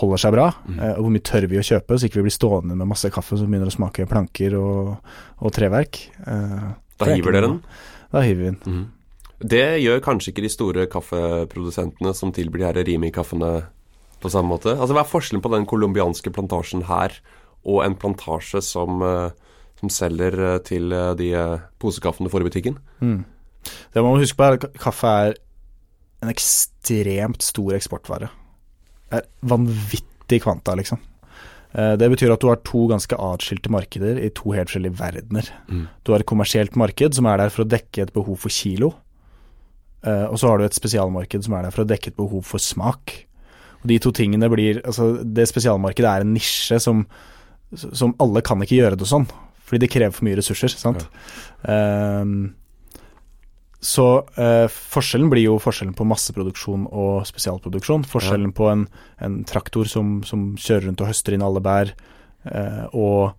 holder seg bra? Mm. Uh, hvor mye tør vi å kjøpe, så ikke vi blir stående med masse kaffe som begynner å smake planker og, og treverk. Uh, Da er hiver dere den? Da hiver vi den. Mm. Det gjør kanskje ikke de store kaffeprodusentene som tilbyr de her Rimi-kaffene på samme måte. Altså Hva er forskjellen på den colombianske plantasjen her og en plantasje som, eh, som selger til de posekaffene du får i butikken. Mm. Det man må huske på, er at kaffe er en ekstremt stor eksportvare. Er vanvittig kvanta, liksom. Eh, Det betyr at du har to ganske atskilte markeder i to helt forskjellige verdener. Mm. Du har et kommersielt marked som er der for å dekke et behov for kilo. Eh, Og så har du et spesialmarked som er der for å dekke et behov for smak. Og de to tingene blir Altså, det spesialmarkedet er en nisje som, som alle kan ikke gjøre det sånn. Fordi det krever for mye ressurser, sant. Ehm, så eh, forskjellen blir jo forskjellen på masseproduksjon og spesialproduksjon. Forskjellen på en, en traktor som, som kjører rundt og høster inn alle bær, eh, og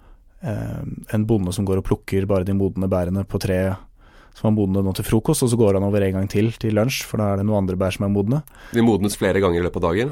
eh, en bonde som går og plukker bare de modne bærene på treet som er modne nå til frokost, og så går han over en gang til til lunsj, for da er det noen andre bær som er modne. De modnes flere ganger i løpet av dagen.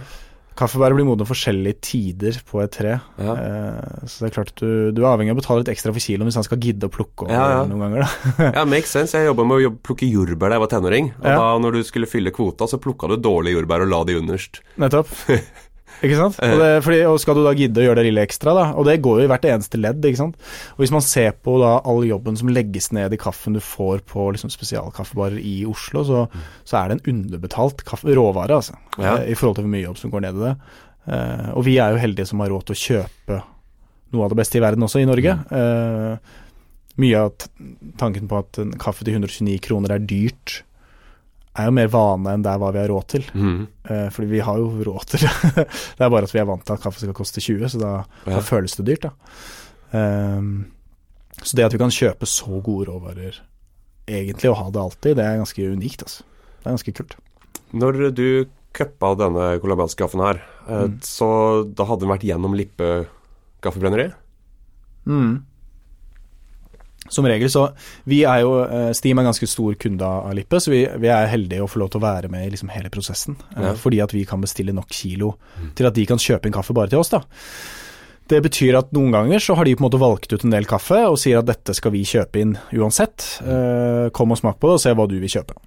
Kaffebær blir modne forskjellige tider på et tre, Ja. eh, så det er klart du, du er avhengig av å betale litt ekstra for kiloen hvis han skal gidde å plukke over Ja, ja. noen ganger. da. Ja, makes sense. Jeg jobba med å plukke jordbær da jeg var tenåring. Og da når du skulle fylle kvota, så plukka du dårlige jordbær og la de underst. Nettopp. Ikke sant? Og, det, fordi, og skal du da gidde å gjøre det lille ekstra, da, og det går jo i hvert eneste ledd, ikke sant. Og hvis man ser på da all jobben som legges ned i kaffen du får på liksom spesialkaffebarer i Oslo, så, så er det en underbetalt kaffe, råvare, altså. Ja. eh, I forhold til hvor mye jobb som går ned i det. Uh, og vi er jo heldige som har råd til å kjøpe noe av det beste i verden også, i Norge. Uh, mye av tanken på at en kaffe til 129 kroner er dyrt, er jo mer vane enn det er hva vi har råd til. Mm. Eh, fordi vi har jo råd til det. det er bare at vi er vant til at kaffe skal koste 20, så da, Ja. da føles det dyrt, da. Um, så det at vi kan kjøpe så gode råvarer egentlig, og ha det alltid, det er ganske unikt, altså. Det er ganske kult. Når du cuppa denne colombianske kaffen her, eh, Mm. så da hadde den vært gjennom Lippe kaffebrenneri? Som regel så Vi er jo eh, Steam er en ganske stor kunde av Lippe, så vi, vi er heldige å få lov til å være med i liksom hele prosessen. eh, Ja. Fordi at vi kan bestille nok kilo til at de kan kjøpe en kaffe bare til oss, da. Det betyr at noen ganger så har de på en måte valgt ut en del kaffe og sier at dette skal vi kjøpe inn uansett. Eh, kom og smak på det og se hva du vil kjøpe.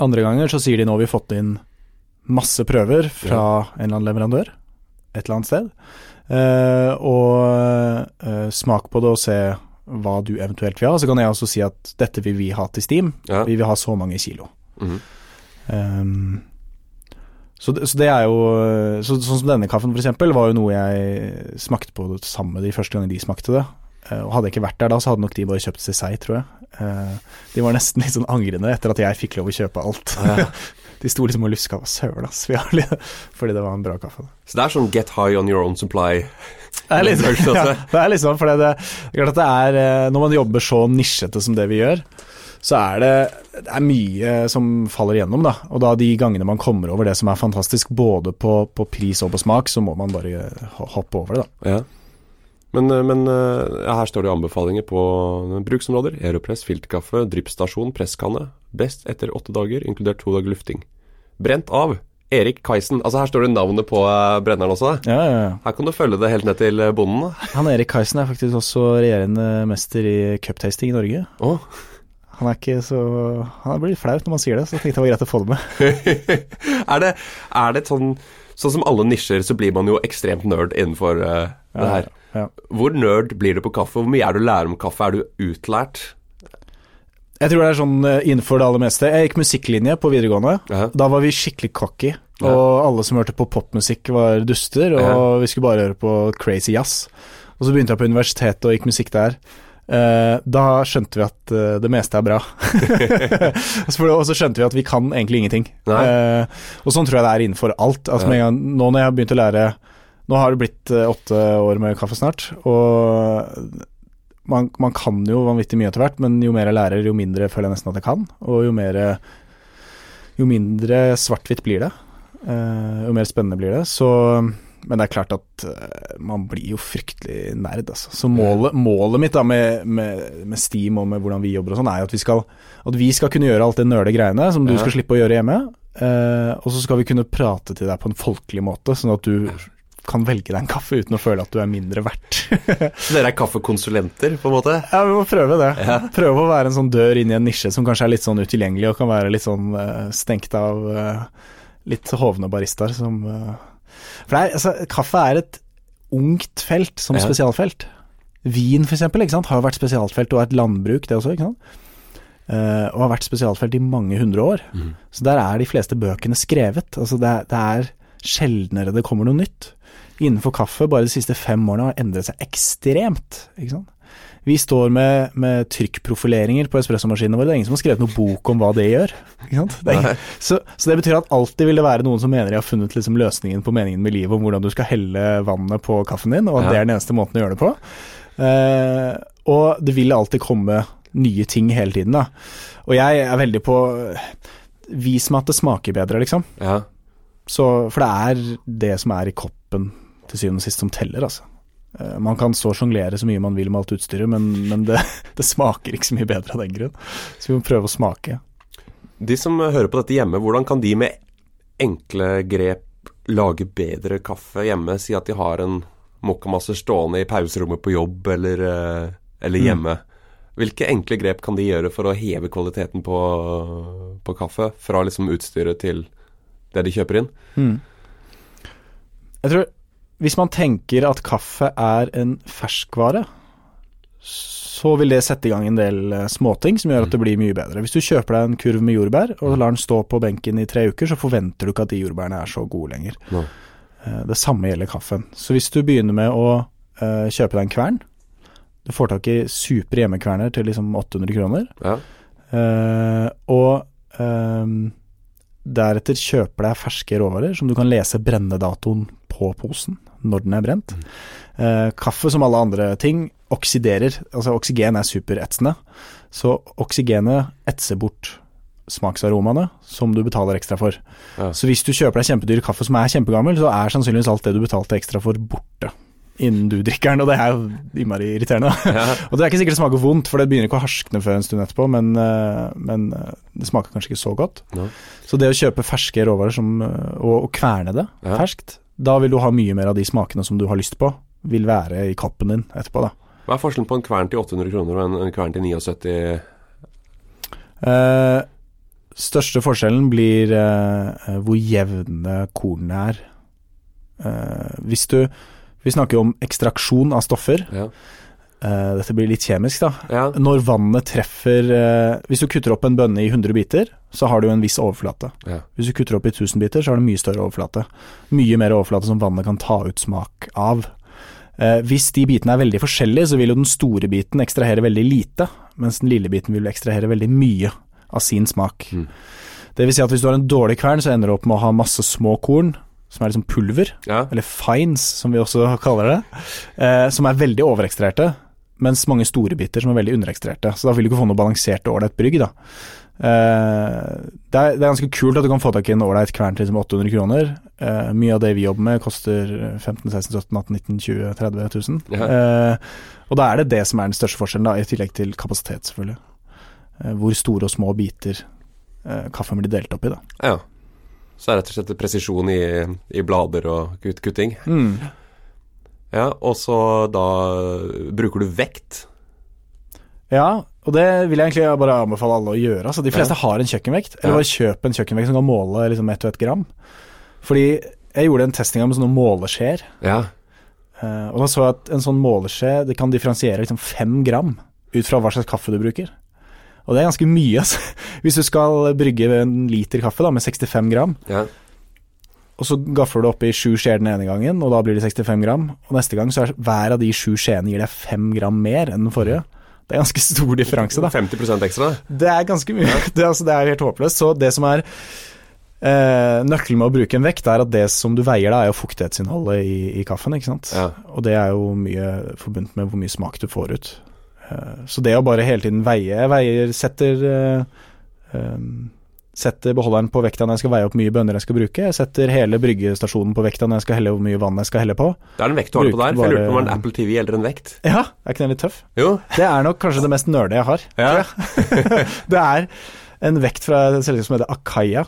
Andre ganger så sier de nå har vi fått inn masse prøver fra en eller annen leverandør et eller annet sted. Eh, og eh, smak på det og se hva du eventuelt vil ha. Så kan jeg også si at dette vil vi ha til Steam. Ja. Vi vil ha så mange kilo. Mhm. Um, så, det, så det er jo så, Sånn som denne kaffen, eksempel, var jo noe jeg smakte på det samme de første gangene de smakte det. Eh, og hadde jeg ikke vært der da, så hadde nok de bare kjøpt seg seg, tror jeg. Eh, de var nesten litt sånn angrende etter at jeg fikk lov å kjøpe alt. Ja. de sto liksom og luska Hva søren, ass. Vi har fordi det var en bra kaffe. Så det er sånn get high on your own supply. Det er litt, Kanskje ja, det er litt sånn, for det, det, det er klart at det eh, Når man jobber så nisjete som det vi gjør, så er det, det er mye som faller igjennom, da. Og da de gangene man kommer over det som er fantastisk, både på, på pris og på smak, så må man bare hoppe over det, da. Ja. Men, eh, men eh, ja, her står det anbefalinger på bruksområder. Aeropress, filterkaffe, dryppstasjon, presskanne. Best etter åtte dager, inkludert to dager lufting. Brent av. Erik Kaisen. Altså Her står det navnet på eh, brenneren også. Ja, ja, ja. Her kan du følge det helt ned til eh, bonden. Han Erik Kaisen er faktisk også regjerende mester i cuptasting i Norge. Oh. Han er ikke så Han blir litt flaut når man sier det, så jeg tenkte det var greit å få det med. er, det, er det sånn Sånn som alle nisjer, så blir man jo ekstremt nerd innenfor eh, det her. ja. Hvor nerd blir du på kaffe? Hvor mye er du lærer om kaffe? Er du utlært? Jeg tror det er sånn eh, innenfor det aller meste. Jeg gikk musikklinje på videregående. Ja. Da var vi skikkelig cocky, og alle som hørte på popmusikk var duster, og Ja. vi skulle bare høre på crazy jazz. Og så begynte jeg på universitetet og gikk musikk der. Eh, da skjønte vi at eh, det meste er bra. Og så skjønte vi at vi kan egentlig ingenting. Og sånn tror jeg det er innenfor alt. Altså, gang, nå når jeg har begynt å lære Nå har det blitt åtte år med kaffe snart, og man, man kan jo vanvittig mye etter hvert, men jo mer jeg lærer, jo mindre føler jeg nesten at jeg kan. Og jo mer Jo mindre svart-hvitt blir det. Uh, jo mer spennende blir det. Så Men det er klart at uh, man blir jo fryktelig nerd, altså. Så målet, målet mitt da med, med, med Steam og med hvordan vi jobber og sånn, er jo at vi skal, at vi skal kunne gjøre alt det nøle greiene som du Ja. skal slippe å gjøre hjemme. Uh, og så skal vi kunne prate til deg på en folkelig måte, sånn at du kan velge deg en kaffe uten å føle at du er mindre verdt. Så dere er kaffekonsulenter, på en måte? Ja, vi må prøve det. Ja. Prøve å være en sånn dør inn i en nisje som kanskje er litt sånn utilgjengelig, og kan være litt sånn eh, stengt av eh, litt hovne baristaer som eh, For er, altså, kaffe er et ungt felt som Ja. spesialfelt. Vin, for eksempel, ikke sant, har vært spesialfelt, og er et landbruk, det også, ikke sant. Uh, og har vært spesialfelt i mange hundre år. Mm. Så der er de fleste bøkene skrevet. Altså det, er- det er sjeldnere det kommer noe nytt. Innenfor kaffe, bare de siste fem årene, har endret seg ekstremt. Ikke sant? Vi står med, med trykkprofileringer på espressomaskinene våre. Det er ingen som har skrevet noen bok om hva det gjør. Ikke sant? Det så, så det betyr at alltid vil det være noen som mener de har funnet liksom løsningen på meningen med livet, om hvordan du skal helle vannet på kaffen din, og at Ja. det er den eneste måten å gjøre det på. Uh, og det vil alltid komme nye ting hele tiden, da. Og jeg er veldig på Vis meg at det smaker bedre, liksom. Ja. Så, for det er det som er i koppen til syvende og sist som teller, altså. Eh, Man kan så sjonglere så mye man vil med alt utstyret, men, men det, det smaker ikke så mye bedre av den grunn. Så vi må prøve å smake. De som hører på dette hjemme, hvordan kan de med enkle grep lage bedre kaffe hjemme? Si at de har en mokkamasse stående i pauserommet på jobb eller, eh, eller hjemme. Hvilke enkle grep kan de gjøre for å heve kvaliteten på, på kaffe? Fra liksom utstyret til det de kjøper inn? Jeg tror hvis man tenker at kaffe er en ferskvare, så vil det sette i gang en del eh, småting som gjør at det blir mye bedre. Hvis du kjøper deg en kurv med jordbær og lar den stå på benken i tre uker, så forventer du ikke at de jordbærene er så gode lenger. Nei. Eh, Det samme gjelder kaffen. Så hvis du begynner med å eh, kjøpe deg en kvern Du får tak i supre hjemmekverner til liksom 800 kroner. Ja. Og ehm, deretter kjøper deg ferske råvarer som du kan lese brennedatoen på posen når den er brent. Eh, kaffe, som alle andre ting, oksiderer. Altså oksygen er superetsende. Så oksygenet etser bort smaksaromaene som du betaler ekstra for. Ja. Så hvis du kjøper deg kjempedyr kaffe som er kjempegammel, så er sannsynligvis alt det du betalte ekstra for, borte innen du drikker den, og det er jo innmari irriterende. Ja. Og det er ikke sikkert det smaker vondt, for det begynner ikke å harskne før en stund etterpå, men, eh, men eh, det smaker kanskje ikke så godt. Ja. Så det å kjøpe ferske råvarer som, eh, og, og kverne det ferskt, da vil du ha mye mer av de smakene som du har lyst på, vil være i koppen din etterpå, da. Hva er forskjellen på en kvern til 800 kroner og en, en kvern til 79? Eh, største forskjellen blir eh, hvor jevne kornene er. Eh, hvis du Vi snakker jo om ekstraksjon av stoffer. Ja. Eh, dette blir litt kjemisk, da. ja. Når vannet treffer uh, Hvis du kutter opp en bønne i 100 biter, så har du en viss overflate. Ja. Hvis du kutter opp i 1000 biter, så har du mye større overflate. Mye mer overflate som vannet kan ta ut smak av. Uh, hvis de bitene er veldig forskjellige, så vil jo den store biten ekstrahere veldig lite, mens den lille biten vil ekstrahere veldig mye av sin smak. Mm. Det vil si at hvis du har en dårlig kvern, så ender du opp med å ha masse små korn, som er liksom pulver, ja. eller fines, som vi også kaller det, eh, som er veldig overekstraherte, mens mange store biter som er veldig underekstrerte. Så da vil du ikke få noe balansert og ålreit brygg, da. Uh, det, er, det er ganske kult at du kan få tak i en ålreit kvern til liksom 800 kroner. Uh, mye av det vi jobber med, koster 15 16 17 18 19 20 30 000. Ja. Eh, og da er det det som er den største forskjellen, da, i tillegg til kapasitet, selvfølgelig. Eh, hvor store og små biter kaffen blir delt opp i, da. ja. Så er det rett og slett presisjon i, i blader og kutt, kutting. Mm. Ja, og så da bruker du vekt. Ja, og det vil jeg egentlig bare anbefale alle å gjøre. Altså, de fleste har en kjøkkenvekt, eller Ja. bare kjøp en kjøkkenvekt som kan måle liksom ett og ett gram. Fordi jeg gjorde en testing med sånne måleskjeer, Ja. Uh, og da så jeg at en sånn måleskje det kan differensiere liksom fem gram ut fra hva slags kaffe du bruker. Og det er ganske mye, altså. Hvis du skal brygge en liter kaffe da, med 65 gram, ja. Og så gaffer du oppi sju skjeer den ene gangen, og da blir det 65 gram, og neste gang så er hver av de sju skjeene gir deg fem gram mer enn den forrige. Det er ganske stor differanse, da. 50% ekstra. Det er ganske mye. Det, altså, det er helt håpløst. Så det som er eh, nøkkelen med å bruke en vekt, er at det som du veier, da, er jo fuktighetsinnholdet i, i kaffen. ikke sant? Ja. Og det er jo mye forbundet med hvor mye smak du får ut. Eh, så det å bare hele tiden veie veier, setter eh, eh, Setter beholderen på vekta når jeg skal veie opp mye bønner jeg skal bruke. Jeg setter hele bryggestasjonen på vekta når jeg skal helle hvor mye vann jeg skal helle på. Det er en vekt du har på der. For jeg lurte på om det var en Apple TV eller en vekt. Ja, er ikke den litt tøff? Jo. Det er nok kanskje det mest nerde jeg har. Ja. Det er en vekt fra et selskap som heter Akaya,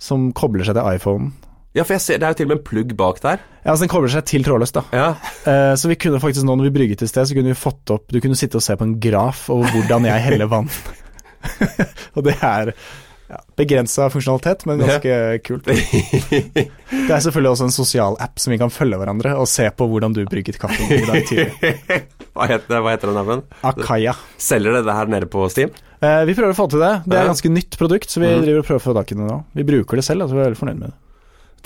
som kobler seg til iPhonen. ja, for jeg ser det er jo til og med en plugg bak der. Ja, altså Den kobler seg til trådløst, da. Ja. Uh, så vi kunne faktisk nå når vi brygget i sted, så kunne vi fått opp Du kunne sitte og se på en graf over hvordan jeg heller vann. og det er Ja, Begrensa funksjonalitet, men ganske kult. Det er selvfølgelig også en sosial app som vi kan følge hverandre og se på hvordan du brygget kaffen i dag tidlig. hva, heter, hva heter den appen? Akaya. Selger det det her nede på Steam? Eh, vi prøver å få til det. Det er Ja. et ganske nytt produkt, så vi Mhm. driver og prøver å få tak i det nå. Vi bruker det selv, altså vi er veldig fornøyd med det.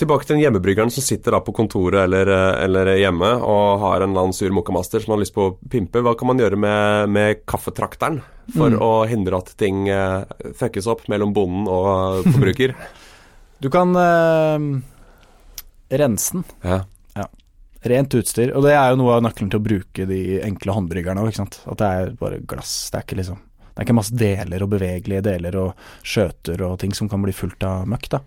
Tilbake til den hjemmebryggeren som sitter da på kontoret eller, eh, eller hjemme og har en eller annen sur mokkamaster som har lyst på å pimpe. Hva kan man gjøre med, med kaffetrakteren for Mm. å hindre at ting uh, fuckes opp mellom bonden og forbruker? Du kan uh, rense den. ja. Rent utstyr. Og det er jo noe av nøkkelen til å bruke de enkle håndbryggerne òg, ikke sant. At det er bare glass. Det er ikke liksom Det er ikke masse deler og bevegelige deler og skjøter og ting som kan bli fullt av møkk, da.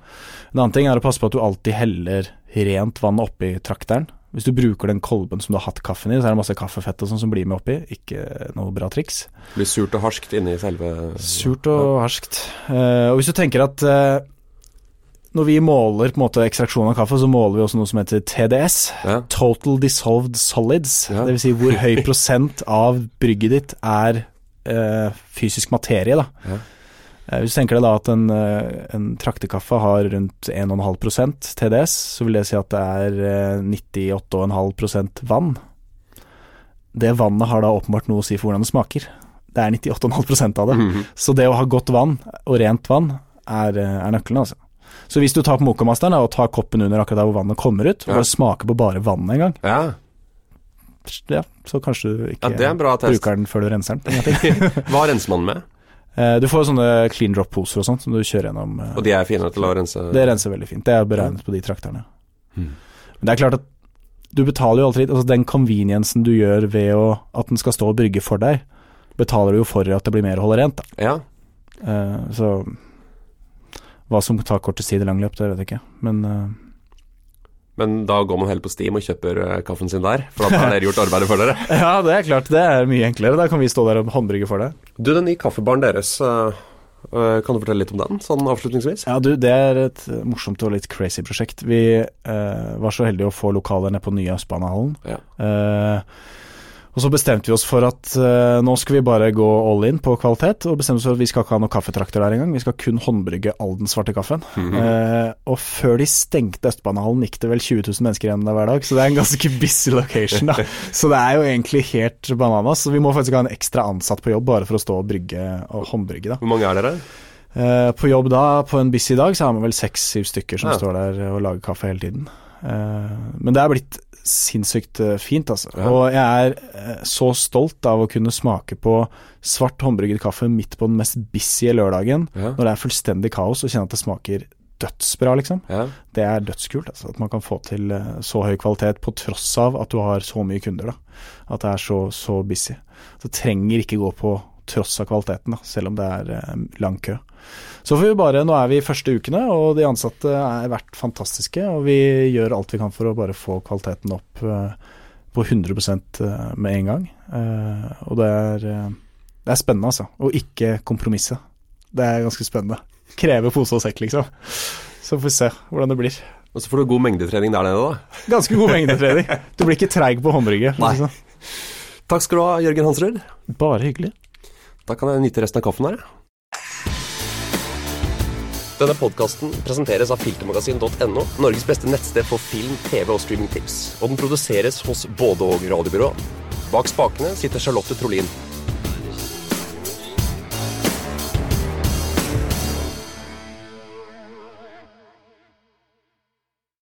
En annen ting er å passe på at du alltid heller rent vann oppi trakteren. Hvis du bruker den kolben som du har hatt kaffen i, så er det masse kaffefett og sånn som blir med oppi. Ikke noe bra triks. Blir surt og harskt inni selve Surt og harskt. Eh, og hvis du tenker at eh, når vi måler på en måte ekstraksjon av kaffe, så måler vi også noe som heter TDS. Ja. Total Dissolved Solids. Ja. Dvs. Si hvor høy prosent av brygget ditt er eh, fysisk materie. Da. Ja. Eh, hvis du tenker deg da at en, eh, en traktekaffe har rundt 1,5% TDS, så vil det si at det er eh, 98,5% vann. Det vannet har da åpenbart noe å si for hvordan det smaker. Det er 98,5% av det. Mhm. Så det å ha godt vann, og rent vann, er, er nøkkelen, altså. Så hvis du tar på mokamasteren og tar koppen under akkurat der hvor vannet kommer ut, og Ja. smaker på bare vannet en gang, ja. ja, så kanskje du ikke test. bruker den før du renser den. Hva renser man med? Eh, du får sånne clean drop-poser og sånt som du kjører gjennom. eh, Og de er fine til å rense? Det renser veldig fint. Det er beregnet på de trakterne. Mhm. Men det er klart at du betaler jo alltid altså Den conveniencen du gjør ved å, at den skal stå og brygge for deg, betaler du jo for at det blir mer å holde rent. Da. Ja. Uh, så hva som tar kortest tid i lang løp, det vet jeg ikke. Men eh, Men da går man heller på Steam og kjøper eh, kaffen sin der, for da har dere gjort arbeidet for dere. ja, det er klart. Det er mye enklere. Da kan vi stå der og håndbrygge for deg. Du, den nye kaffebaren deres, eh, eh, kan du fortelle litt om den, sånn avslutningsvis? Ja, du, det er et morsomt og litt crazy prosjekt. Vi eh, var så heldige å få lokaler nede på nye Østbanehallen. Ja. Eh, og så bestemte vi oss for at uh, nå skal vi bare gå all in på kvalitet, og bestemte oss for at vi skal ikke ha noen kaffetrakter der engang. Vi skal kun håndbrygge all den svarte kaffen. Mm -hmm. uh, og før de stengte Østbanehallen, gikk det vel 20 000 mennesker igjen der hver dag, så det er en ganske busy location, da. Så det er jo egentlig helt bananas. Så vi må faktisk ha en ekstra ansatt på jobb bare for å stå og brygge og håndbrygge, da. Hvor mange er dere? Uh, på jobb da, på en busy dag, så har vi vel seks-syv stykker som Ja. står der og lager kaffe hele tiden. Men det er blitt sinnssykt eh, fint, altså. Ja. Og jeg er eh, så stolt av å kunne smake på svart håndbrygget kaffe midt på den mest busy lørdagen, Ja. når det er fullstendig kaos, og kjenne at det smaker dødsbra, liksom. ja. Det er dødskult, altså. At man kan få til eh, så høy kvalitet på tross av at du har så mye kunder, da. At det er så, så busy. Så trenger ikke gå på tross av kvaliteten, da, selv om det er lang kø. Så får vi bare, Nå er vi i første ukene, og de ansatte har vært fantastiske. Og vi gjør alt vi kan for å bare få kvaliteten opp eh, på 100 eh, med en gang. Eh, og det er, det er spennende, altså. Å ikke kompromisse. Det er ganske spennende. Kreve pose og sekk, liksom. Så får vi se hvordan det blir. Og så får du god mengdetrening der nede, da. Ganske god mengdetrening. Du blir ikke treig på håndrygget. sånn. Takk skal du ha, Jørgen Hansrud. Bare hyggelig. Da kan jeg nyte resten av kaffen her, jeg. Denne podkasten presenteres av filtermagasin.no, Norges beste nettsted for film, TV og streamingtips. Og den produseres hos både og radiobyrå. Bak spakene sitter Charlotte Trolin.